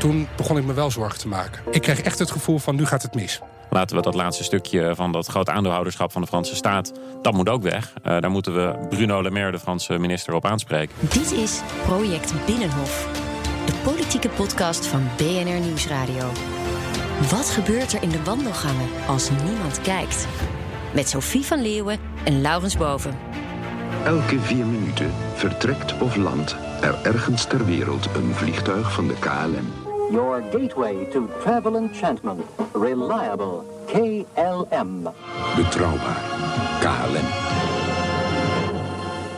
Toen begon ik me wel zorgen te maken. Ik kreeg echt het gevoel van nu gaat het mis. Laten we dat laatste stukje van dat grote aandeelhouderschap van de Franse staat... dat moet ook weg. Uh, daar moeten we Bruno Le Maire, de Franse minister, op aanspreken. Dit is Project Binnenhof. De politieke podcast van BNR Nieuwsradio. Wat gebeurt er in de wandelgangen als niemand kijkt? Met Sophie van Leeuwen en Laurens Boven. Elke vier minuten vertrekt of landt er ergens ter wereld een vliegtuig van de KLM. Your gateway to travel enchantment. Reliable KLM. Betrouwbaar KLM.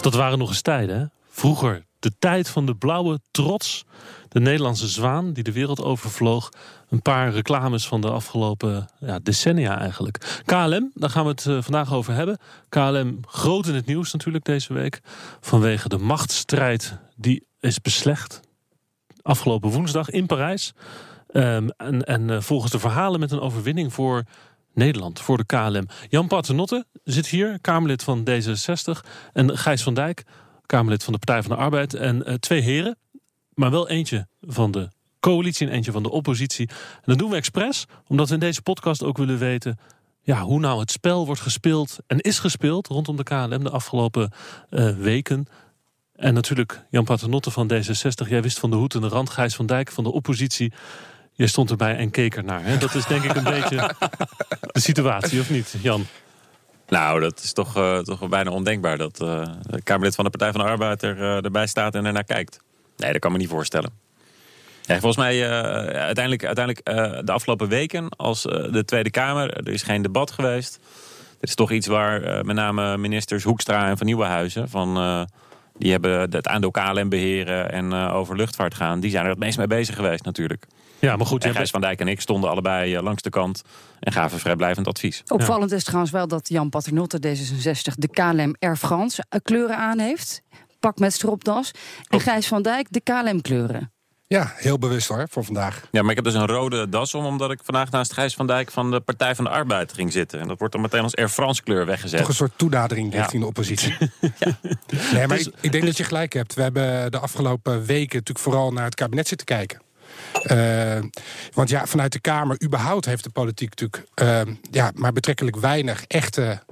Dat waren nog eens tijden, hè? Vroeger, de tijd van de blauwe trots. De Nederlandse zwaan die de wereld overvloog. Een paar reclames van de afgelopen ja, decennia eigenlijk. KLM, daar gaan we het uh, vandaag over hebben. KLM groot in het nieuws natuurlijk deze week. Vanwege de machtsstrijd die is beslecht. Afgelopen woensdag in Parijs. Um, en en uh, volgens de verhalen met een overwinning voor Nederland, voor de KLM. Jan Paternotte zit hier, Kamerlid van D66. En Gijs van Dijk, Kamerlid van de Partij van de Arbeid. En uh, twee heren, maar wel eentje van de coalitie en eentje van de oppositie. En dat doen we expres, omdat we in deze podcast ook willen weten... Ja, hoe nou het spel wordt gespeeld en is gespeeld rondom de KLM de afgelopen uh, weken. En natuurlijk Jan Paternotte van D66. Jij wist van de hoed en de rand. Gijs van Dijk van de oppositie. Jij stond erbij en keek ernaar. Hè? Dat is denk ik een beetje de situatie, of niet, Jan? Nou, dat is toch, uh, toch bijna ondenkbaar dat uh, de Kamerlid van de Partij van de Arbeid er, uh, erbij staat en ernaar kijkt. Nee, dat kan me niet voorstellen. Ja, volgens mij, uiteindelijk, uiteindelijk de afgelopen weken, als de Tweede Kamer, er is geen debat geweest. Dit is toch iets waar met name ministers Hoekstra en Van Nieuwenhuizen van die hebben het aandeel KLM beheren en uh, over luchtvaart gaan. Die zijn er het meest mee bezig geweest natuurlijk. Ja, maar goed. En Gijs van Dijk en ik stonden allebei uh, langs de kant en gaven vrijblijvend advies. Opvallend ja. is trouwens wel dat Jan Paternotte D66 de KLM Air France kleuren aan heeft. Pak met stropdas. En. Gijs van Dijk de KLM kleuren. Ja, heel bewust hoor, voor vandaag. Ja, maar ik heb dus een rode das om, omdat ik vandaag naast Gijs van Dijk van de Partij van de Arbeid ging zitten. En dat wordt dan meteen als Air France kleur weggezet. Toch een soort toenadering richting ja. de oppositie. ja. Nee, maar dus, ik, ik, denk dat je gelijk hebt. We hebben de afgelopen weken natuurlijk vooral naar het kabinet zitten kijken. Uh, want ja, vanuit de Kamer überhaupt heeft de politiek natuurlijk uh, ja, maar betrekkelijk weinig echte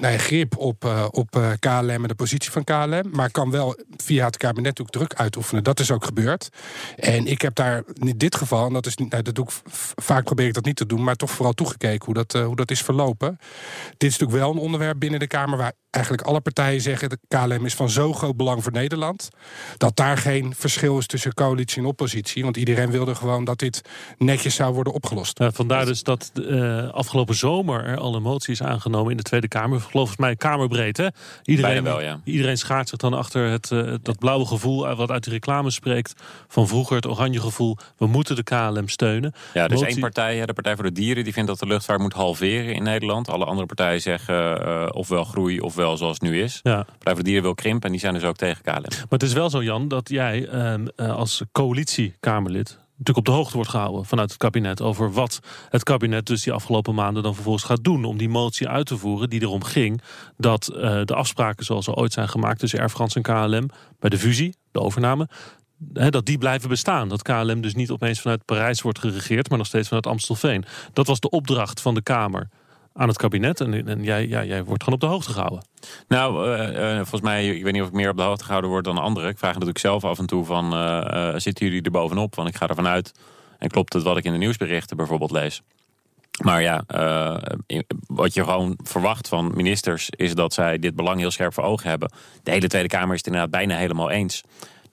nou grip op, uh, op uh, KLM en de positie van KLM. Maar kan wel via het kabinet ook druk uitoefenen. Dat is ook gebeurd. En ik heb daar in dit geval, en dat, is nou, dat doe ik vaak probeer ik dat niet te doen, maar toch vooral toegekeken hoe dat, hoe dat is verlopen. Dit is natuurlijk wel een onderwerp binnen de Kamer waar eigenlijk alle partijen zeggen: de KLM is van zo groot belang voor Nederland. Dat daar geen verschil is tussen coalitie en oppositie. Want iedereen wilde gewoon dat dit netjes zou worden opgelost. Ja, vandaar dus dat afgelopen zomer er al een motie is aangenomen in de Tweede Kamer. Volgens mij kamerbreed. Hè? Iedereen, wel, ja. iedereen schaart zich dan achter het, uh, dat blauwe gevoel wat uit de reclame spreekt. Van vroeger het oranje gevoel. We moeten de KLM steunen. Ja, er is motie... één partij, de Partij voor de Dieren, die vindt dat de luchtvaart moet halveren in Nederland. Alle andere partijen zeggen uh, ofwel groei ofwel zoals het nu is. Ja. Partij voor de Dieren wil krimpen en die zijn dus ook tegen KLM. Maar het is wel zo, Jan, dat jij uh, als coalitiekamerlid natuurlijk op de hoogte wordt gehouden vanuit het kabinet over wat het kabinet dus die afgelopen maanden dan vervolgens gaat doen om die motie uit te voeren die erom ging dat uh, de afspraken zoals er ooit zijn gemaakt tussen Air France en KLM bij de fusie, de overname, dat die blijven bestaan. Dat KLM dus niet opeens vanuit Parijs wordt geregeerd, maar nog steeds vanuit Amstelveen. Dat was de opdracht van de Kamer aan het kabinet. En, en jij, jij wordt gewoon op de hoogte gehouden. Nou, uh, uh, volgens mij, ik weet niet of ik meer op de hoogte gehouden word dan anderen. Ik vraag natuurlijk zelf af en toe van, uh, zitten jullie er bovenop? Want ik ga ervan uit, en klopt het wat ik in de nieuwsberichten bijvoorbeeld lees. Maar ja, wat je gewoon verwacht van ministers is dat zij dit belang heel scherp voor ogen hebben. De hele Tweede Kamer is het inderdaad bijna helemaal eens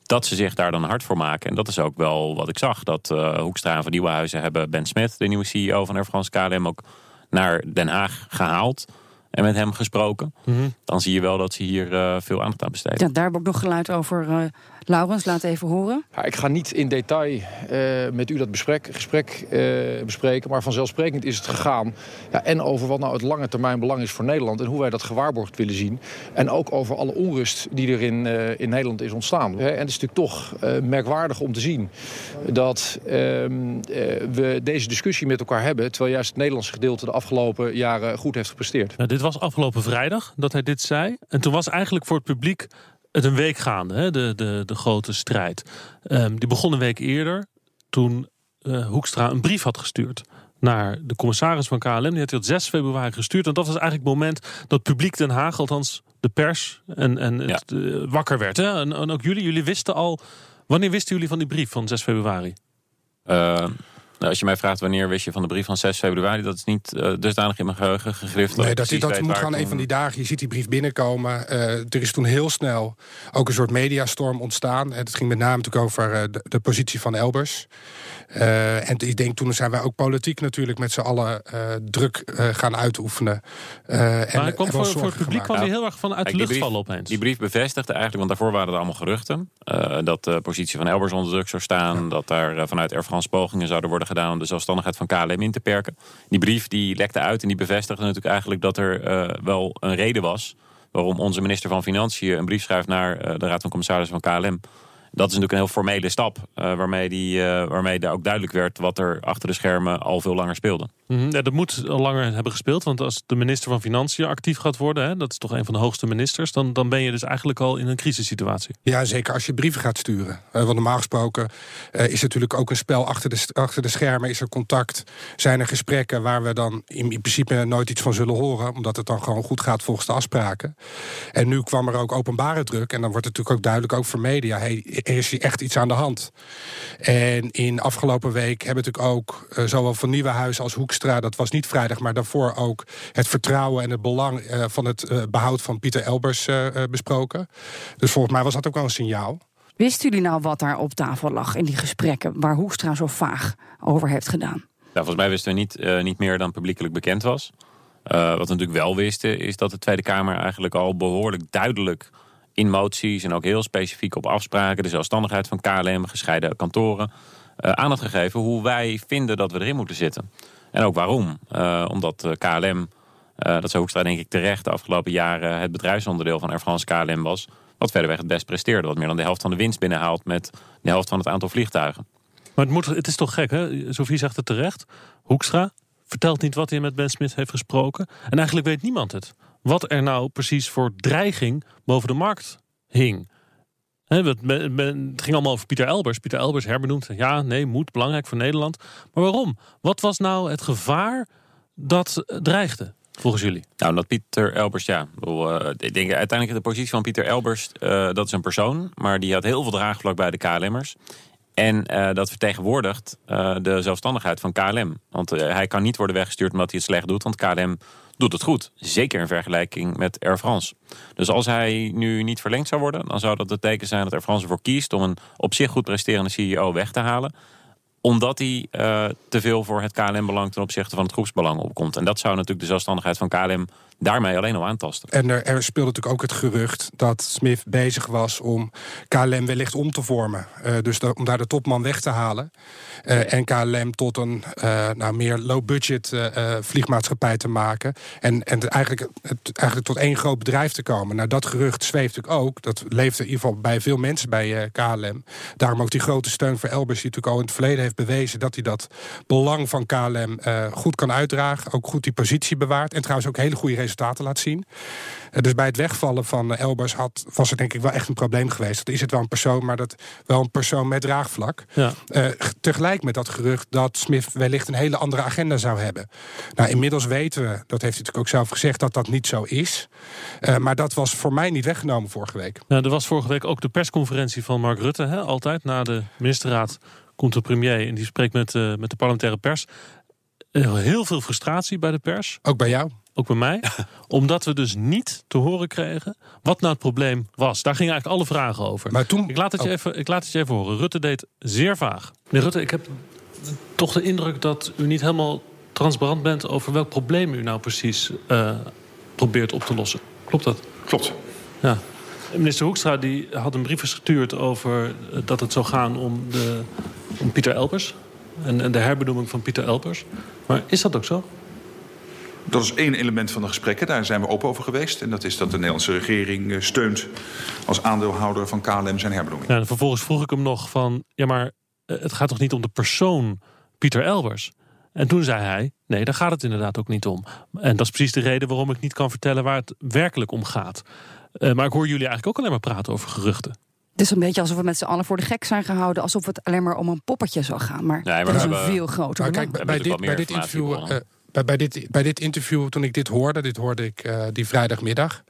dat ze zich daar dan hard voor maken. En dat is ook wel wat ik zag. Dat uh, Hoekstra Van Nieuwenhuizen hebben Ben Smith, de nieuwe CEO van Air France KLM, ook naar Den Haag gehaald en met hem gesproken. Mm -hmm. Dan zie je wel dat ze hier uh, veel aandacht aan besteden. Ja, daar heb ik nog geluid over uh, Laurens, laat even horen. Ja, ik ga niet in detail uh, met u dat besprek, gesprek uh, bespreken. Maar vanzelfsprekend is het gegaan. Ja, en over wat nou het lange termijn belang is voor Nederland. En hoe wij dat gewaarborgd willen zien. En ook over alle onrust die er in, uh, in Nederland is ontstaan. En het is natuurlijk toch merkwaardig om te zien dat ehm, we deze discussie met elkaar hebben. Terwijl juist het Nederlandse gedeelte de afgelopen jaren goed heeft gepresteerd. Nou, dit was afgelopen vrijdag dat hij dit zei. En toen was eigenlijk voor het publiek het een week gaande, hè, de, de, de grote strijd. Um, die begon een week eerder toen uh, Hoekstra een brief had gestuurd naar de commissaris van KLM. Die had hij op 6 februari gestuurd. En dat was eigenlijk het moment dat publiek Den Haag, althans de pers, en, en ja. het, uh, wakker werd. Hè? En, en, ook jullie, jullie wisten al. Wanneer wisten jullie van die brief van 6 februari? Uh, nou, als je mij vraagt wanneer wist je van de brief van 6 februari, dat is niet uh, dusdanig in mijn geheugen gegrift. Nee, dat, dat moet gewoon een van die dagen. Je ziet die brief binnenkomen. Uh, er is toen heel snel ook een soort mediastorm ontstaan. Het ging met name natuurlijk over uh, de, de, positie van Elbers. Uh, en ik denk toen zijn wij ook politiek natuurlijk met z'n allen druk gaan uitoefenen. maar en, kwam voor, voor, het publiek kwam hij heel erg vanuit de lucht vallen opeens. Die brief bevestigde eigenlijk, want daarvoor waren er allemaal geruchten. dat de positie van Elbers onder druk zou staan. Ja. Dat daar vanuit Air France pogingen zouden worden gedaan om de zelfstandigheid van KLM in te perken. Die brief die lekte uit en die bevestigde natuurlijk eigenlijk dat er uh, wel een reden was waarom onze minister van Financiën een brief schrijft naar uh, de Raad van Commissarissen van KLM dat is natuurlijk een heel formele stap. Uh, waarmee, die, uh, waarmee daar ook duidelijk werd wat er achter de schermen al veel langer speelde. Mm -hmm. ja, dat moet al langer hebben gespeeld. Want als de minister van Financiën actief gaat worden, hè, dat is toch een van de hoogste ministers, dan, dan ben je dus eigenlijk al in een crisissituatie. Ja, zeker als je brieven gaat sturen. Uh, want normaal gesproken is natuurlijk ook een spel achter de, achter de schermen. Is er contact? Zijn er gesprekken waar we dan in, in principe nooit iets van zullen horen, omdat het dan gewoon goed gaat volgens de afspraken. En nu kwam er ook openbare druk. En dan wordt het natuurlijk ook duidelijk, ook voor media. Hey, is hier echt iets aan de hand. En in afgelopen week hebben natuurlijk ook uh, zowel Van Nieuwenhuis als Hoekstra, dat was niet vrijdag, maar daarvoor ook het vertrouwen en het belang uh, van het uh, behoud van Pieter Elbers besproken. Dus volgens mij was dat ook wel een signaal. Wisten jullie nou wat daar op tafel lag in die gesprekken waar Hoekstra zo vaag over heeft gedaan? Ja, volgens mij wisten we niet, niet meer dan publiekelijk bekend was. wat we natuurlijk wel wisten, is dat de Tweede Kamer eigenlijk al behoorlijk duidelijk in moties en ook heel specifiek op afspraken, de zelfstandigheid van KLM, gescheiden kantoren, uh, aandacht gegeven hoe wij vinden dat we erin moeten zitten. En ook waarom. Uh, omdat uh, KLM, dat zou Hoekstra denk ik terecht de afgelopen jaren het bedrijfsonderdeel van Air France KLM was, wat verderweg het best presteerde. Wat meer dan de helft van de winst binnenhaalt met de helft van het aantal vliegtuigen. Maar het, moet, het is toch gek, hè? Sophie zegt het terecht. Hoekstra vertelt niet wat hij met Ben Smith heeft gesproken. En eigenlijk weet niemand het wat er nou precies voor dreiging boven de markt hing. het ging allemaal over Pieter Elbers. Pieter Elbers herbenoemd. Ja, nee, moet, belangrijk voor Nederland. Maar waarom? Wat was nou het gevaar dat dreigde? Volgens jullie? Nou, dat Pieter Elbers, ja. Ik denk uiteindelijk de positie van Pieter Elbers, uh, dat is een persoon. Maar die had heel veel draagvlak bij de KLM'ers. En dat vertegenwoordigt de zelfstandigheid van KLM. Want hij kan niet worden weggestuurd omdat hij het slecht doet. Want KLM doet het goed. Zeker in vergelijking met Air France. Dus als hij nu niet verlengd zou worden, dan zou dat het teken zijn dat Air France ervoor kiest om een op zich goed presterende CEO weg te halen omdat hij uh, te veel voor het KLM-belang ten opzichte van het groepsbelang opkomt. En dat zou natuurlijk de zelfstandigheid van KLM daarmee alleen al aantasten. En er, er speelde natuurlijk ook het gerucht dat Smith bezig was om KLM wellicht om te vormen. Uh, dus om daar de topman weg te halen. Uh, en KLM tot een uh, nou, meer low-budget vliegmaatschappij te maken. En, en eigenlijk, het, eigenlijk tot één groot bedrijf te komen. Nou, dat gerucht zweeft natuurlijk ook. Dat leefde in ieder geval bij veel mensen bij KLM. Daarom ook die grote steun voor Elbers, die natuurlijk al in het verleden heeft bewezen dat hij dat belang van KLM goed kan uitdragen. Ook goed die positie bewaart. En trouwens ook hele goede resultaten laat zien. Uh, dus bij het wegvallen van uh, Elbers had, was het denk ik wel echt een probleem geweest. Dat is het wel een persoon, maar dat wel een persoon met draagvlak. Ja. Uh, tegelijk met dat gerucht dat Smith wellicht een hele andere agenda zou hebben. Nou, inmiddels weten we, dat heeft hij natuurlijk ook zelf gezegd, dat dat niet zo is. maar dat was voor mij niet weggenomen vorige week. Ja, er was vorige week ook de persconferentie van Mark Rutte, hè, altijd na de ministerraad komt de premier en die spreekt met, met de parlementaire pers. Heel veel frustratie bij de pers. Ook bij jou? Ook bij mij. omdat we dus niet te horen kregen wat nou het probleem was. Daar gingen eigenlijk alle vragen over. Maar toen... ik, laat het je oh. even, ik laat het je even horen. Rutte deed zeer vaag. Meneer Rutte, ik heb toch de indruk dat u niet helemaal transparant bent... over welk probleem u nou precies uh, probeert op te lossen. Klopt dat? Klopt. Ja. Minister Hoekstra die had een brief gestuurd over eh, dat het zou gaan om, de, om Pieter Elpers. En, en de herbenoeming van Pieter Elpers. Maar is dat ook zo? Dat is één element van de gesprekken. Daar zijn we open over geweest. En dat is dat de Nederlandse regering eh, steunt als aandeelhouder van KLM zijn herbenoeming. Ja, en vervolgens vroeg ik hem nog van... ja, maar eh, het gaat toch niet om de persoon Pieter Elbers? En toen zei hij, nee, daar gaat het inderdaad ook niet om. En dat is precies de reden waarom ik niet kan vertellen waar het werkelijk om gaat. Uh, maar ik hoor jullie eigenlijk ook alleen maar praten over geruchten. Het is een beetje alsof we met z'n allen voor de gek zijn gehouden. Alsof het alleen maar om een poppetje zou gaan. Maar, nee, maar dat is een veel groter. Maar kijk, bij, dit, bij dit interview. Uh, bij, bij, dit, bij dit interview, toen ik dit hoorde, dit hoorde ik uh, die vrijdagmiddag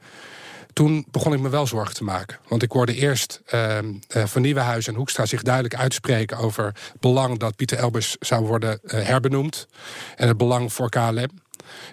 toen begon ik me wel zorgen te maken. Want ik hoorde eerst uh, Van Nieuwenhuis en Hoekstra zich duidelijk uitspreken over het belang dat Pieter Elbers zou worden uh, herbenoemd. En het belang voor KLM.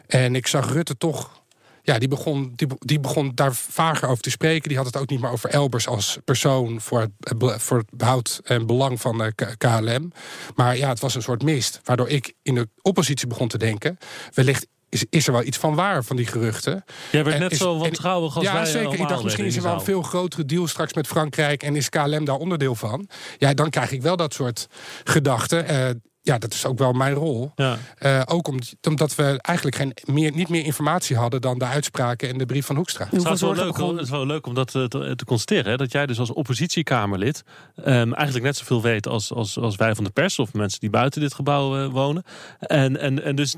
En ik zag Rutte toch. Ja, die begon, die, die begon daar vager over te spreken. Die had het ook niet meer over Elbers als persoon voor het, voor het behoud en belang van uh, KLM. Maar ja, het was een soort mist. Waardoor ik in de oppositie begon te denken. Wellicht is, is er wel iets van waar van die geruchten. Jij werd net is, zo wantrouwig als ja, wij zeker. Ik dacht misschien is er wel een veel grotere deal straks met Frankrijk... en is KLM daar onderdeel van. Ja, dan krijg ik wel dat soort gedachten. Uh, ja, dat is ook wel mijn rol. Ja. Uh, ook omdat we eigenlijk geen meer, niet meer informatie hadden dan de uitspraken en de brief van Hoekstra. Het is, wel leuk, het is wel leuk om dat te, te constateren. Hè? Dat jij dus als oppositiekamerlid um, eigenlijk net zoveel weet als, als, als wij van de pers of mensen die buiten dit gebouw uh, wonen. En, en, en dus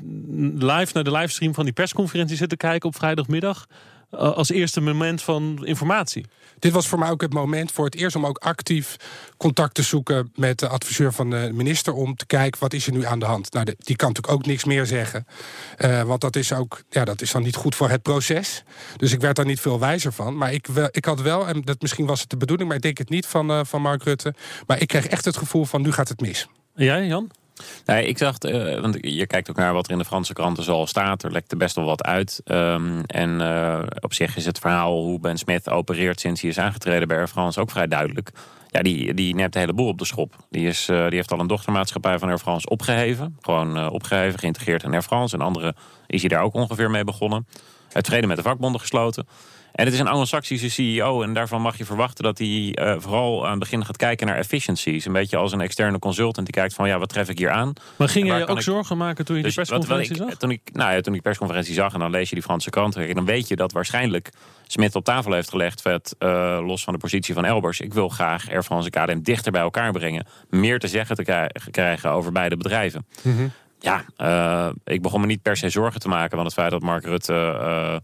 live naar de livestream van die persconferentie zitten kijken op vrijdagmiddag. Uh, als eerste moment van informatie. Dit was voor mij ook het moment voor het eerst om ook actief contact te zoeken met de adviseur van de minister. Om te kijken wat is er nu aan de hand. Nou, die kan natuurlijk ook niks meer zeggen. Uh, want dat is ook, ja, dat is dan niet goed voor het proces. Dus ik werd daar niet veel wijzer van. Maar ik, wel, ik had wel, en dat misschien was het de bedoeling, maar ik denk het niet van, uh, van Mark Rutte. Maar ik kreeg echt het gevoel van nu gaat het mis. En jij, Jan? Nee, ik dacht, uh, want je kijkt ook naar wat er in de Franse kranten zoal staat. Er lekt er best wel wat uit. Um, en uh, op zich is het verhaal hoe Ben Smith opereert sinds hij is aangetreden bij Air France ook vrij duidelijk. Ja, die, die neemt de hele boel op de schop. Die, is, uh, die heeft al een dochtermaatschappij van Air France opgeheven. Gewoon opgeheven, geïntegreerd in Air France. En andere is hij daar ook ongeveer mee begonnen. Het vrede met de vakbonden gesloten. En het is een anglo-saxische CEO en daarvan mag je verwachten dat hij uh, vooral aan het begin gaat kijken naar efficiencies. Een beetje als een externe consultant die kijkt van ja, wat tref ik hier aan? Maar ging jij je ook ik... zorgen maken toen je dus die persconferentie wat, ik, zag? Toen ik, nou ja, toen ik persconferentie zag en dan lees je die Franse kranten, dan weet je dat waarschijnlijk Smit op tafel heeft gelegd, vet, uh, los van de positie van Elbers. Ik wil graag Air France en KLM dichter bij elkaar brengen. Meer te zeggen te krijgen over beide bedrijven. Mm -hmm. Ja, uh, ik begon me niet per se zorgen te maken van het feit dat Mark Rutte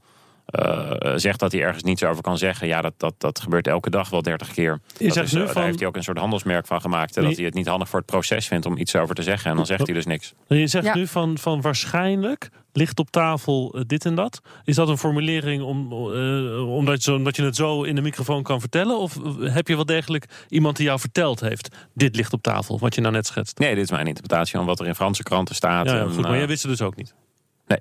uh, zegt dat hij ergens niets over kan zeggen. Ja, dat, dat, dat gebeurt elke dag wel dertig keer. Is is, uh, Daar heeft hij ook een soort handelsmerk van gemaakt. Dat hij het niet handig voor het proces vindt om iets over te zeggen. En dan zegt hij dus niks. Je zegt ja. nu van, van waarschijnlijk ligt op tafel dit en dat. Is dat een formulering om, omdat, je zo, omdat je het zo in de microfoon kan vertellen? Of heb je wel degelijk iemand die jou verteld heeft... dit ligt op tafel, wat je nou net schetst? Nee, dit is mijn interpretatie van wat er in Franse kranten staat. Ja, ja, goed, en, maar jij wist het dus ook niet? Nee.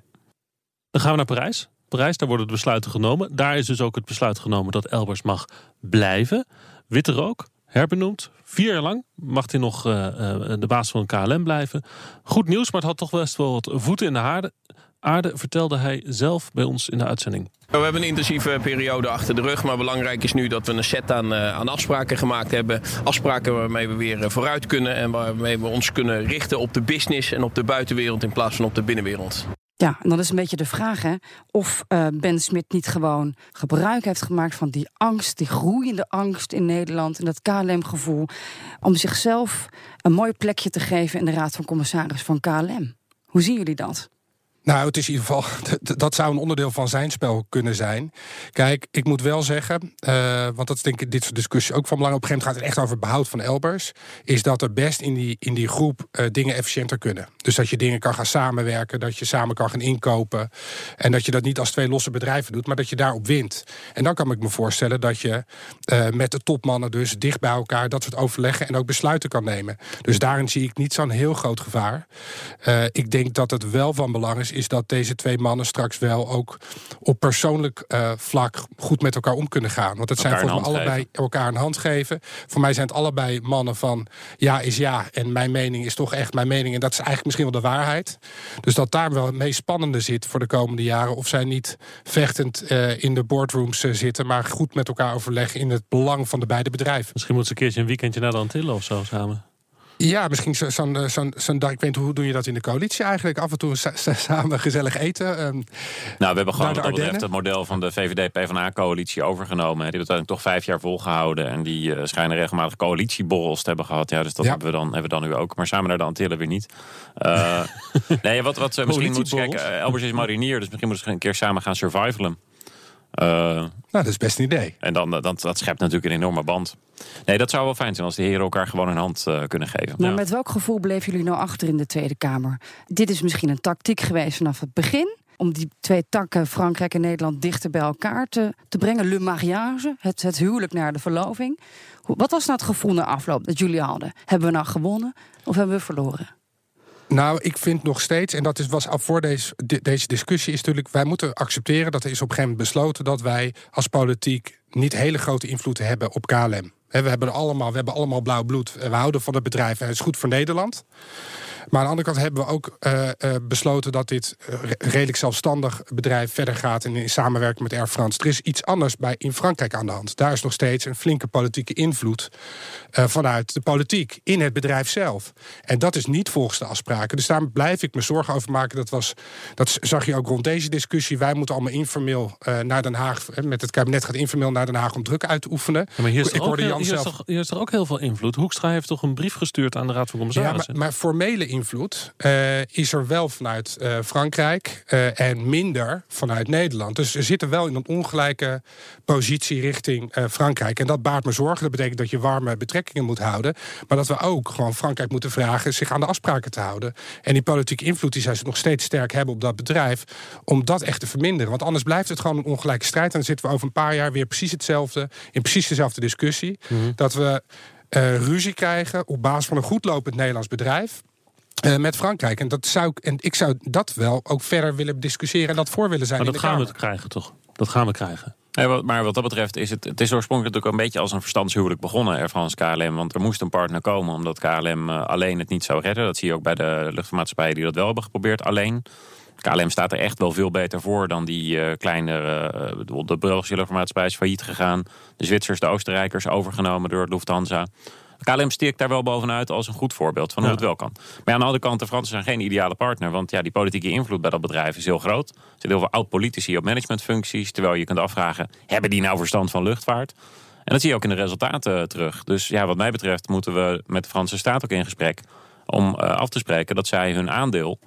Dan gaan we naar Parijs. Parijs. Daar worden de besluiten genomen. Daar is dus ook het besluit genomen dat Elbers mag blijven. Witte rook, herbenoemd. Vier jaar lang mag hij nog uh, uh, de baas van KLM blijven. Goed nieuws, maar het had toch best wel wat voeten in de aarde. Aarde vertelde hij zelf bij ons in de uitzending. We hebben een intensieve periode achter de rug. Maar belangrijk is nu dat we een set aan, uh, aan afspraken gemaakt hebben. Afspraken waarmee we weer vooruit kunnen. En waarmee we ons kunnen richten op de business en op de buitenwereld in plaats van op de binnenwereld. Ja, en dan is een beetje de vraag hè, of uh, Ben Smit niet gewoon gebruik heeft gemaakt van die angst, die groeiende angst in Nederland en dat KLM-gevoel, om zichzelf een mooi plekje te geven in de Raad van Commissaris van KLM. Hoe zien jullie dat? Nou, het is in ieder geval, dat zou een onderdeel van zijn spel kunnen zijn. Kijk, ik moet wel zeggen, uh, want dat is denk ik dit soort discussie ook van belang. Op een gegeven moment gaat het echt over behoud van Elbers. Is dat er best in die, in die groep uh, dingen efficiënter kunnen. Dus dat je dingen kan gaan samenwerken, dat je samen kan gaan inkopen. En dat je dat niet als twee losse bedrijven doet, maar dat je daarop wint. En dan kan ik me voorstellen dat je uh, met de topmannen dus dicht bij elkaar dat soort overleggen en ook besluiten kan nemen. Dus daarin zie ik niet zo'n heel groot gevaar. ik denk dat het wel van belang is is, is dat deze twee mannen straks wel ook op persoonlijk uh, vlak goed met elkaar om kunnen gaan. Want het zijn volgens mij allebei elkaar een hand geven. Voor mij zijn het allebei mannen van ja is ja en mijn mening is toch echt mijn mening. En dat is eigenlijk misschien wel de waarheid. Dus dat daar wel het meest spannende zit voor de komende jaren. Of zij niet vechtend uh, in de boardrooms uh, zitten, maar goed met elkaar overleggen in het belang van de beide bedrijven. Misschien moeten ze een keertje een weekendje naar de Antillen of zo samen. Ja, misschien zo'n zo'n zo zo ik weet hoe doe je dat in de coalitie eigenlijk? Af en toe samen gezellig eten. Um, nou, we hebben gewoon wat dat betreft het model van de VVD-PVDA-coalitie overgenomen. Die hebben uiteindelijk toch vijf jaar volgehouden. En die uh, schijnen regelmatig coalitieborrels te hebben gehad. Ja, dus dat hebben, we dan, hebben we dan nu ook. Maar samen naar de Antillen weer niet. Uh, nee, wat, wat ze misschien moeten kijken... Elbers is marinier, dus misschien moeten ze een keer samen gaan survivalen. Uh, nou, dat is best een idee. En dan, dat, dat schept natuurlijk een enorme band. Nee, dat zou wel fijn zijn als de heren elkaar gewoon een hand uh, kunnen geven. Maar met welk gevoel bleven jullie nou achter in de Tweede Kamer? Dit is misschien een tactiek geweest vanaf het begin. Om die twee takken, Frankrijk en Nederland, dichter bij elkaar te, te brengen. Le mariage, het, het huwelijk naar de verloving. Wat was nou het gevoel na afloop dat jullie hadden? Hebben we nou gewonnen of hebben we verloren? Nou, ik vind nog steeds, en dat is, was voor deze, deze discussie, is natuurlijk, wij moeten accepteren dat er is op een gegeven moment besloten dat wij als politiek niet hele grote invloed hebben op KLM. We hebben, allemaal, we hebben allemaal blauw bloed. We houden van het bedrijf en het is goed voor Nederland. Maar aan de andere kant hebben we ook uh, uh, besloten dat dit redelijk zelfstandig bedrijf verder gaat in, in samenwerking met Air France. Er is iets anders bij in Frankrijk aan de hand. Daar is nog steeds een flinke politieke invloed vanuit de politiek in het bedrijf zelf. En dat is niet volgens de afspraken. Dus daar blijf ik me zorgen over maken. Dat, was, dat zag je ook rond deze discussie. Wij moeten allemaal informeel naar Den Haag. Met het kabinet gaat informeel naar Den Haag om druk uit te oefenen. Ja, maar hier is, ik ook, Jan toch, hier is toch ook heel veel invloed. Hoekstra heeft toch een brief gestuurd aan de Raad van Commissarissen? Ja, maar, maar formele invloed uh, is er wel vanuit uh, Frankrijk uh, en minder vanuit Nederland. Dus we zitten wel in een ongelijke positie richting Frankrijk. En dat baart me zorgen. Dat betekent dat je warme betrekkingen moet houden. Maar dat we ook gewoon Frankrijk moeten vragen zich aan de afspraken te houden. En die politieke invloed die zij nog steeds sterk hebben op dat bedrijf. Om dat echt te verminderen. Want anders blijft het gewoon een ongelijke strijd. En dan zitten we over een paar jaar weer precies hetzelfde. In precies dezelfde discussie. Mm -hmm. Dat we ruzie krijgen op basis van een goed lopend Nederlands bedrijf. Uh, met Frankrijk. En, dat zou, en ik zou dat wel ook verder willen discussiëren en dat voor willen zijn. Maar dat gaan we krijgen, toch? Dat gaan we krijgen. Ja, maar wat dat betreft is het, het is oorspronkelijk natuurlijk een beetje als een verstandshuwelijk begonnen, Air France KLM. Want er moest een partner komen omdat KLM uh, alleen het niet zou redden. Dat zie je ook bij de luchtvaartmaatschappijen die dat wel hebben geprobeerd alleen. KLM staat er echt wel veel beter voor dan die uh, kleine. Uh, de Belgische luchtvaartmaatschappij is failliet gegaan. De Zwitsers, de Oostenrijkers overgenomen door Lufthansa. KLM steekt daar wel bovenuit als een goed voorbeeld van hoe ja. het wel kan. Maar aan de andere kant, de Fransen zijn geen ideale partner. Want ja, die politieke invloed bij dat bedrijf is heel groot. Er zitten heel veel oud-politici op managementfuncties. Terwijl je kunt afvragen, hebben die nou verstand van luchtvaart? En dat zie je ook in de resultaten terug. Dus ja, wat mij betreft moeten we met de Franse staat ook in gesprek... om uh, af te spreken dat zij hun aandeel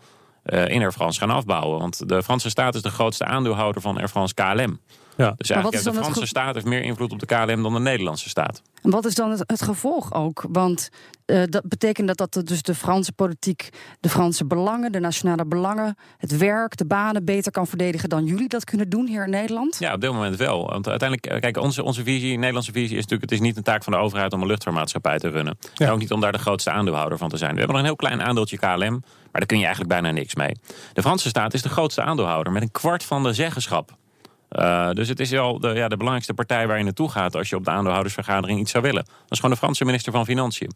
in Air France gaan afbouwen. Want de Franse staat is de grootste aandeelhouder van Air France KLM. Ja. Dus eigenlijk de Franse staat heeft meer invloed op de KLM dan de Nederlandse staat. En wat is dan het, het gevolg ook? Want uh, dat betekent dat, dat dus de Franse politiek de Franse belangen, de nationale belangen, het werk, de banen beter kan verdedigen dan jullie dat kunnen doen hier in Nederland? Ja, op dit moment wel. Want uiteindelijk, kijk, onze, onze visie, Nederlandse visie is natuurlijk: het is niet een taak van de overheid om een luchtvaartmaatschappij te runnen. Ja. En ook niet om daar de grootste aandeelhouder van te zijn. We hebben nog een heel klein aandeeltje KLM, maar daar kun je eigenlijk bijna niks mee. De Franse staat is de grootste aandeelhouder met een kwart van de zeggenschap. Uh, dus het is wel de, ja, de belangrijkste partij waar je naartoe gaat als je op de aandeelhoudersvergadering iets zou willen. Dat is gewoon de Franse minister van Financiën.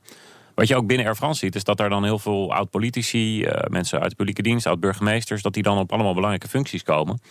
Wat je ook binnen Air France ziet, is dat er dan heel veel oud-politici, uh, mensen uit de publieke dienst, oud-burgemeesters, dat die dan op allemaal belangrijke functies komen.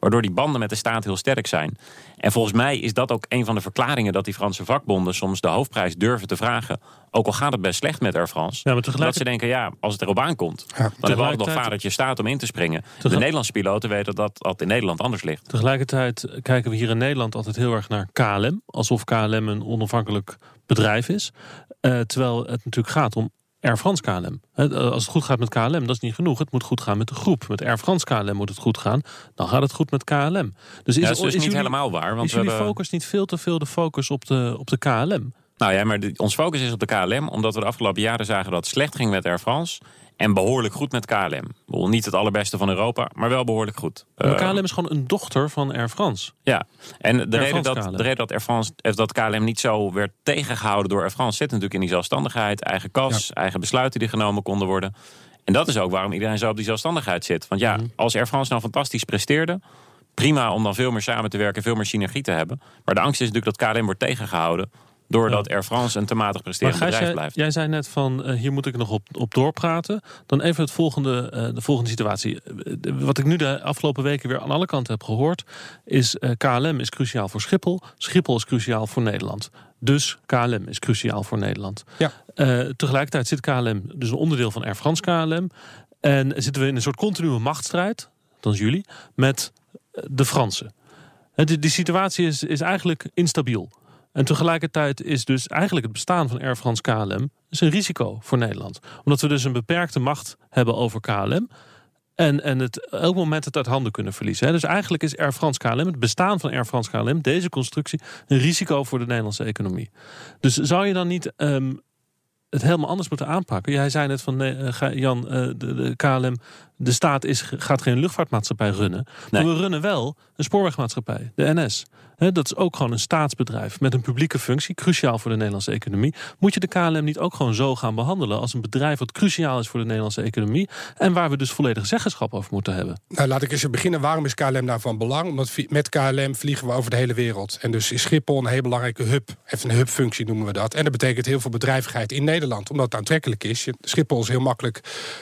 Waardoor die banden met de staat heel sterk zijn. En volgens mij is dat ook een van de verklaringen dat die Franse vakbonden soms de hoofdprijs durven te vragen. Ook al gaat het best slecht met Air France. Ja, maar tegelijk... Dat ze denken, ja, als het erop aankomt, ja, dan hebben we altijd nog vadertje staat om in te springen. De Nederlandse piloten weten dat dat in Nederland anders ligt. Tegelijkertijd kijken we hier in Nederland altijd heel erg naar KLM. Alsof KLM een onafhankelijk bedrijf is. Uh, terwijl het natuurlijk gaat om Air France KLM. Als het goed gaat met KLM, dat is niet genoeg. Het moet goed gaan met de groep. Met Air France KLM moet het goed gaan. Dan gaat het goed met KLM. Dus is, ja, dat is, is niet jullie, helemaal waar. Want is jullie hebben... focus niet veel te veel de focus op de, op de KLM? Nou ja, maar de, ons focus is op de KLM. Omdat we de afgelopen jaren zagen dat het slecht ging met Air France. En behoorlijk goed met KLM. Niet het allerbeste van Europa, maar wel behoorlijk goed. Maar KLM is gewoon een dochter van Air France. Ja, en de, reden dat, de reden dat, Air France, dat KLM niet zo werd tegengehouden door Air France... zit natuurlijk in die zelfstandigheid, eigen kas, ja. eigen besluiten die genomen konden worden. En En dat is ook waarom iedereen zo op die zelfstandigheid zit. Want ja, Mhm. als Air France nou fantastisch presteerde... prima om dan veel meer samen te werken, veel meer synergie te hebben. Maar de angst is natuurlijk dat KLM wordt tegengehouden... doordat Air France een te matig presterend Gijs, bedrijf jij, blijft. jij zei net van eh, hier moet ik nog op, op doorpraten. Dan even het volgende, eh, de volgende situatie. Eh, de- Wat ik nu de afgelopen weken weer aan alle kanten heb gehoord, is eh, KLM is cruciaal voor Schiphol. Schiphol is cruciaal voor Nederland. Dus KLM is cruciaal voor Nederland. Ja. Eh, tegelijkertijd zit KLM, dus een onderdeel van Air France KLM. En zitten we in een soort continue machtsstrijd, althans jullie, met de Fransen. Die, die situatie is, is eigenlijk instabiel. En tegelijkertijd is dus eigenlijk het bestaan van Air France KLM is een risico voor Nederland. Omdat we dus een beperkte macht hebben over KLM. En, en het elk moment het uit handen kunnen verliezen. Dus eigenlijk is Air France KLM, het bestaan van Air France KLM, deze constructie, een risico voor de Nederlandse economie. Dus zou je dan niet ehm, het helemaal anders moeten aanpakken? Jij zei net van nee, eh, Jan, eh, de, de KLM, de staat is, gaat geen luchtvaartmaatschappij runnen. Maar we runnen wel een spoorwegmaatschappij, de NS. Hè, dat is ook gewoon een staatsbedrijf met een publieke functie, cruciaal voor de Nederlandse economie. Moet je de KLM niet ook gewoon zo gaan behandelen als een bedrijf wat cruciaal is voor de Nederlandse economie en waar we dus volledig zeggenschap over moeten hebben? Nou, laat ik eens beginnen. Waarom is KLM nou van belang? Omdat met KLM vliegen we over de hele wereld. En dus is Schiphol een heel belangrijke hub. Even een hubfunctie noemen we dat. En dat betekent heel veel bedrijvigheid in Nederland. Omdat het aantrekkelijk is. Schiphol is heel makkelijk.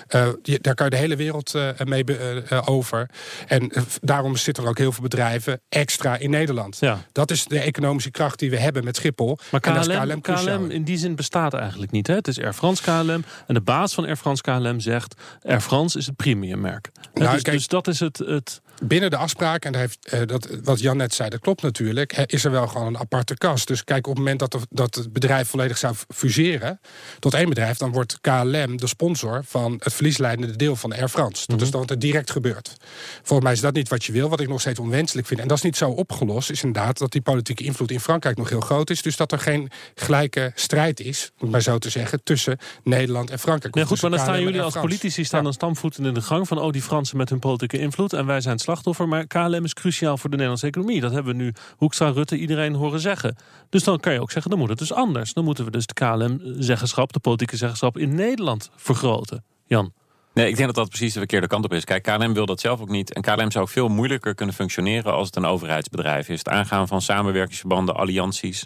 eh, je- daar kan je de hele wereld eh, mee eh, over. En daarom zitten er ook heel veel bedrijven extra in Nederland. Ja. Dat is de economische kracht die we hebben met Schiphol. Maar KLM, KLM, in die zin bestaat eigenlijk niet. Hè? Het is Air France KLM. En de baas van Air France KLM zegt... Air France is het premiummerk. Hè, Nou, dus, kijk- dus dat is het... het binnen de afspraak, en heeft, eh, dat, wat Jan net zei, dat klopt natuurlijk, is er wel gewoon een aparte kast. Dus kijk, op het moment dat, de- dat het bedrijf volledig zou fuseren tot één bedrijf, dan wordt KLM de sponsor van het verliesleidende deel van Air France. Dat is dan wat er direct gebeurt. Volgens mij is dat niet wat je wil, wat ik nog steeds onwenselijk vind. En dat is niet zo opgelost, is inderdaad dat die politieke invloed in Frankrijk nog heel groot is. Dus dat er geen gelijke strijd is, om het maar zo te zeggen, tussen Nederland en Frankrijk. Nee, goed, maar dan staan jullie als politici staan dan stampvoeten in de gang van... oh, die Fransen met hun politieke invloed en wij zijn het Maar KLM is cruciaal voor de Nederlandse economie. Dat hebben we nu Hoekstra, Rutte, iedereen horen zeggen. Dus dan kan je ook zeggen, dan moet het dus anders. Dan moeten we dus de KLM-zeggenschap, de politieke zeggenschap in Nederland vergroten. Jan. Nee, ik denk dat dat precies de verkeerde kant op is. Kijk, KLM wil dat zelf ook niet. En KLM zou ook veel moeilijker kunnen functioneren als het een overheidsbedrijf is. Het aangaan van samenwerkingsverbanden, allianties.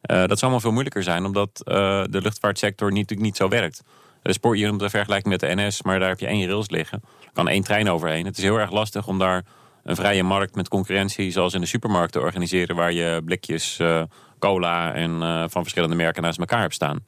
eh, dat zou allemaal veel moeilijker zijn, omdat eh, de luchtvaartsector niet, niet zo werkt. De noemt de vergelijking met de NS, maar daar heb je één rails liggen. Er kan één trein overheen. Het is heel erg lastig om daar een vrije markt met concurrentie, zoals in de supermarkt, te organiseren. Waar je blikjes eh, cola en eh, van verschillende merken naast elkaar hebt staan.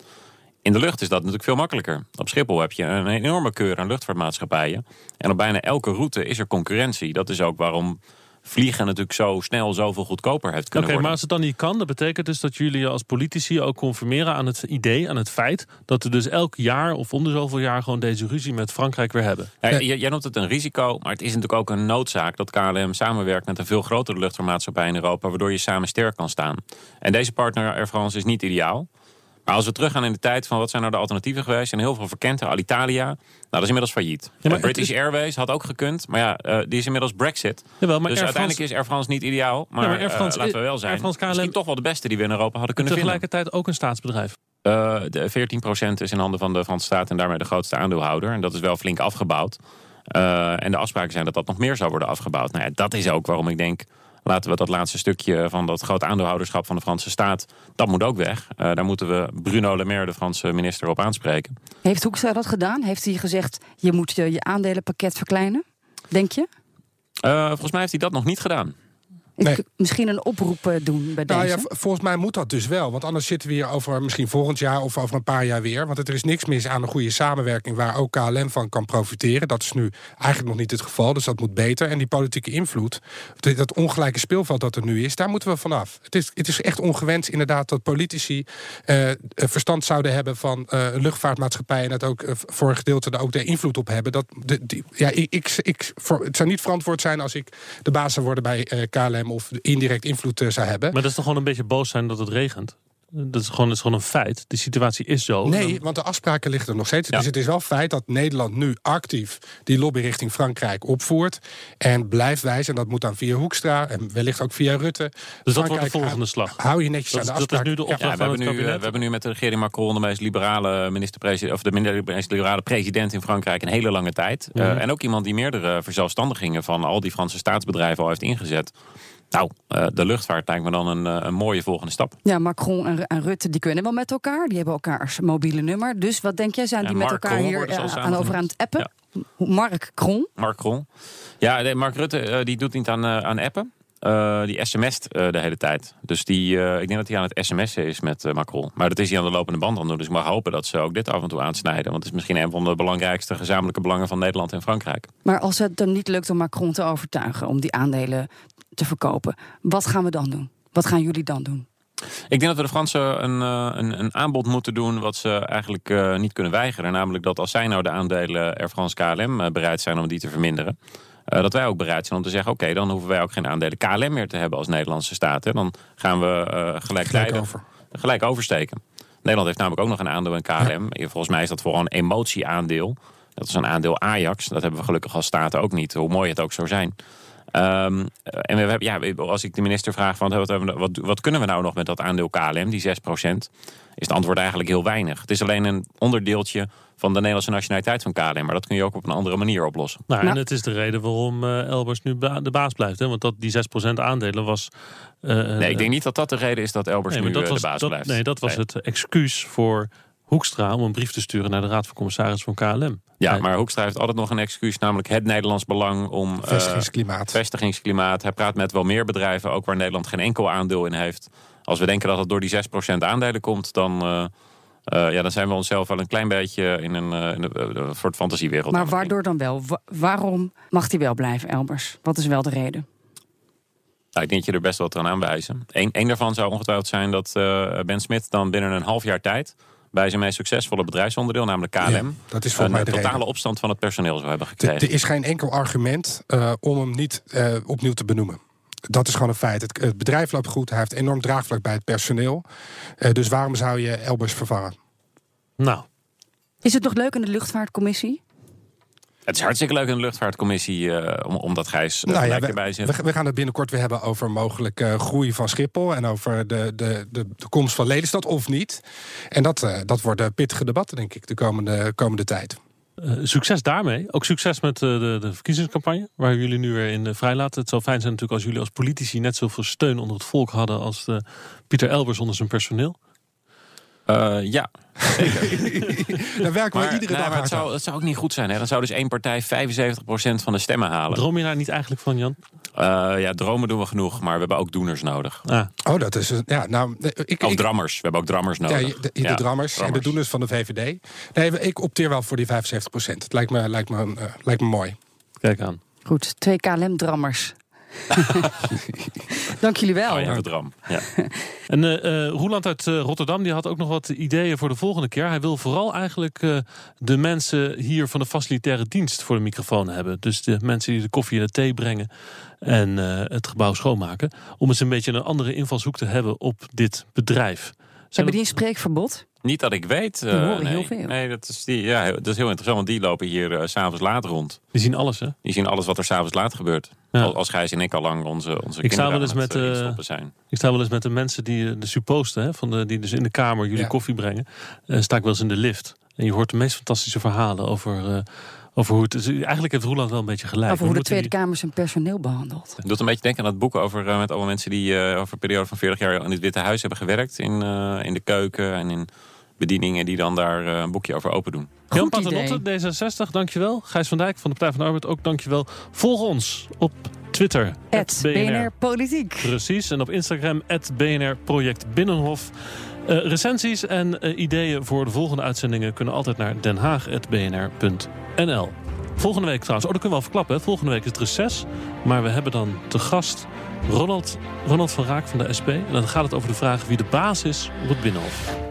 In de lucht is dat natuurlijk veel makkelijker. Op Schiphol heb je een enorme keur aan luchtvaartmaatschappijen. En op bijna elke route is er concurrentie. Dat is ook waarom vliegen natuurlijk zo snel zoveel goedkoper heeft Oké, kunnen maar worden. als het dan niet kan, dat betekent dus dat jullie als politici ook conformeren aan het idee, aan het feit dat we dus elk jaar of om de zoveel jaar gewoon deze ruzie met Frankrijk weer hebben. Ja, jij noemt het een risico, maar het is natuurlijk ook een noodzaak dat KLM samenwerkt met een veel grotere luchtvaartmaatschappij in Europa, waardoor je samen sterk kan staan. En deze partner Air France is niet ideaal. Maar als we teruggaan in de tijd van wat zijn nou de alternatieven geweest, en heel veel verkend, Alitalia, nou dat is inmiddels failliet. maar Eh, British Airways had ook gekund, maar ja, eh, die is inmiddels Brexit. Jawel, maar dus Air uiteindelijk France- is Air France niet ideaal, maar, Ja, maar Air eh, France- laten we wel zijn, Air France KLM misschien toch wel de beste die we in Europa hadden kunnen vinden. Tegelijkertijd ook een staatsbedrijf. De 14% is in handen van de Franse staat en daarmee de grootste aandeelhouder. En dat is wel flink afgebouwd. En de afspraken zijn dat dat nog meer zou worden afgebouwd. Nou ja, dat is ook waarom ik denk, laten we dat laatste stukje van dat groot aandeelhouderschap van de Franse staat, dat moet ook weg. Eh, daar moeten we Bruno Le Maire, de Franse minister, op aanspreken. Heeft Hoekstra dat gedaan? Heeft hij gezegd, je moet je, je aandelenpakket verkleinen? Denk je? Eh, volgens mij heeft hij dat nog niet gedaan. Misschien een oproep eh, doen bij Nou deze? ja, volgens mij moet dat dus wel. Want anders zitten we hier over misschien volgend jaar of over een paar jaar weer. Want er is niks mis aan een goede samenwerking waar ook KLM van kan profiteren. Dat is nu eigenlijk nog niet het geval, dus dat moet beter. En die politieke invloed, dat- ongelijke speelveld dat er nu is, daar moeten we vanaf. Het is, het is echt ongewenst inderdaad dat politici eh, eh, verstand zouden hebben van eh, een luchtvaartmaatschappij. En dat ook eh, voor een gedeelte er ook de invloed op hebben. Dat, de, die, ja, ik, ik, ik, voor, het zou niet verantwoord zijn als ik de baas zou worden bij eh, Of indirect invloed eh, zou hebben. Maar dat is toch gewoon een beetje boos zijn dat het regent? Dat is gewoon, dat is gewoon een feit. De situatie is zo. Nee, want de afspraken liggen er nog steeds. Dus het is wel feit dat Nederland nu actief die lobby richting Frankrijk opvoert. En blijft wijzen. En dat moet dan via Hoekstra en wellicht ook via Rutte. Dus dat wordt de volgende slag. Hou je netjes aan de afspraken. Dat is nu de opdracht ja, we, hebben nu, we hebben nu met de regering Macron de meest liberale minister-president of de meest liberale president in Frankrijk een hele lange tijd. Mm -hmm. uh, en ook iemand die meerdere verzelfstandigingen van al die Franse staatsbedrijven al heeft ingezet. Nou, uh, de luchtvaart lijkt me dan een, uh, een, mooie volgende stap. Ja, Macron en, en, Rutte die kunnen wel met elkaar. Die hebben elkaars mobiele nummer. Dus wat denk jij, zijn die met elkaar hier uh, aan over aan het appen? Ja. Mark Kron? Mark Kron. Ja, nee, Mark Rutte die doet niet aan, aan appen. Uh, die sms't uh, de hele tijd. Dus die, uh, ik denk dat hij aan het sms'en is met Macron. Maar dat is hij aan de lopende band aan doen. Dus ik mag hopen dat ze ook dit af en toe aansnijden. Want het is misschien een van de belangrijkste gezamenlijke belangen van Nederland en Frankrijk. Maar als het dan niet lukt om Macron te overtuigen om die aandelen te verkopen, wat gaan we dan doen? Wat gaan jullie dan doen? Ik denk dat we de Fransen een, een, een aanbod moeten doen wat ze eigenlijk uh, niet kunnen weigeren. Namelijk dat als zij nou de aandelen Air France KLM bereid zijn om die te verminderen. Uh, dat wij ook bereid zijn om te zeggen: oké, okay, dan hoeven wij ook geen aandelen KLM meer te hebben als Nederlandse staat. Hè. Dan gaan we uh, gelijk, gelijk, over. gelijk oversteken. Nederland heeft namelijk ook nog een aandeel in KLM. Ja. Volgens mij is dat vooral een emotieaandeel. Dat is een aandeel Ajax. Dat hebben we gelukkig als staat ook niet, hoe mooi het ook zou zijn. Um, en we hebben, ja, als ik de minister vraag: van, wat, wat, wat kunnen we nou nog met dat aandeel KLM, die 6%, is het antwoord eigenlijk heel weinig. Het is alleen een onderdeeltje van de Nederlandse nationaliteit van KLM. Maar dat kun je ook op een andere manier oplossen. Nou, en het is de reden waarom uh, Elbers nu ba de baas blijft. Hè? Want dat die 6% aandelen was... Uh, nee, ik denk niet dat dat de reden is dat Elbers nee, nu dat was, de baas dat, blijft. Nee, dat was nee. het excuus voor Hoekstra om een brief te sturen naar de Raad van Commissarissen van KLM. Ja, maar Hoekstra heeft altijd nog een excuus, namelijk het Nederlands belang om... Vestigingsklimaat. Uh, vestigingsklimaat. Hij praat met wel meer bedrijven, ook waar Nederland geen enkel aandeel in heeft. Als we denken dat het door die 6% aandelen komt, dan... Uh, uh, ja, dan zijn we onszelf wel een klein beetje in een, uh, in een, een soort fantasiewereld. Maar waardoor dan wel? Wa waarom mag hij wel blijven, Elbers? Wat is wel de reden? Nou, ik denk dat je er best wel aan aanwijzen. Eén een daarvan zou ongetwijfeld zijn dat uh, Ben Smit dan binnen een half jaar tijd bij zijn meest succesvolle bedrijfsonderdeel, namelijk KLM, ja, dat is een mij totale reden. opstand van het personeel zou hebben gekregen. Er is geen enkel argument uh, om hem niet uh, opnieuw te benoemen. Dat is gewoon een feit. Het, het, bedrijf loopt goed, hij heeft enorm draagvlak bij het personeel. Uh, dus waarom zou je Elbers vervangen? Nou. Is het nog leuk in de luchtvaartcommissie? Het is hartstikke leuk in de luchtvaartcommissie, uh, om, omdat Gijs uh, nou ja, we, erbij zit. We, we, gaan het binnenkort weer hebben over mogelijke uh, groei van Schiphol... en over de, de, de, de komst van Lelystad, of niet. En dat, dat worden pittige debatten, denk ik, de komende, komende tijd. Succes daarmee. Ook succes met de, de, verkiezingscampagne, waar jullie nu weer in vrijlaten. Het zou fijn zijn natuurlijk als jullie als politici net zoveel steun onder het volk hadden... als Pieter Elbers onder zijn personeel. Uh, ja, zeker. Dan werken we iedere dag maar het zou, het zou ook niet goed zijn. Hè? Dan zou dus één partij 75% van de stemmen halen. Droom je daar niet eigenlijk van, Jan? Uh, ja, dromen doen we genoeg, maar we hebben ook doeners nodig. Ah. Oh, dat is... Ja, nou, ik, ook ik, drammers. We hebben ook drammers nodig. Ja, de, de, de ja, drammers, drammers en de doeners van de VVD. Nee, ik opteer wel voor die 75%. Het lijkt me, lijkt me, uh, lijkt me mooi. Kijk aan. Goed, twee KLM-drammers. Dank jullie wel. Oh, ja, dram. Ja. en uh, uh, Roeland uit uh, Rotterdam die had ook nog wat ideeën voor de volgende keer. Hij wil vooral eigenlijk de mensen hier van de facilitaire dienst voor de microfoon hebben. Dus de mensen die de koffie en de thee brengen en het gebouw schoonmaken. Om eens een beetje een andere invalshoek te hebben op dit bedrijf. Hebben die een spreekverbod? Niet dat ik weet. Die horen nee. heel veel. Nee, dat is, die, ja, dat is heel interessant, want die lopen hier uh, s'avonds laat rond. Die zien alles, hè? Die zien alles wat er s'avonds laat gebeurt. Ja. Als Gijs en ik al lang onze, onze ik sta wel eens met, uh, zijn. Ik sta wel eens met de mensen die de supposten, hè, van de, die dus in de kamer jullie ja. koffie brengen. Uh, sta ik wel eens in de lift. En je hoort de meest fantastische verhalen over... Uh, over hoe het is. Eigenlijk heeft Roeland wel een beetje gelijk. Over hoe de Tweede die... Kamer zijn personeel behandelt. Het doet een beetje denken aan het boek over uh, met alle mensen die uh, over een periode van 40 jaar in het Witte Huis hebben gewerkt. In, uh, in de keuken en in bedieningen die dan daar een boekje over open doen. Jan Paternotte, D66, dankjewel. Gijs van Dijk van de Partij van de Arbeid, ook dankjewel. Volg ons op Twitter. BNR, BNR Politiek. Precies. En op Instagram, BNR Project Binnenhof. Uh, recensies en uh, ideeën voor de volgende uitzendingen kunnen altijd naar denhaag.bnr.nl. Volgende week trouwens, oh dat kunnen we al verklappen. Hè? Volgende week is het reces. Maar we hebben dan te gast Ronald, Ronald van Raak van de SP. En dan gaat het over de vraag wie de baas is op het Binnenhof.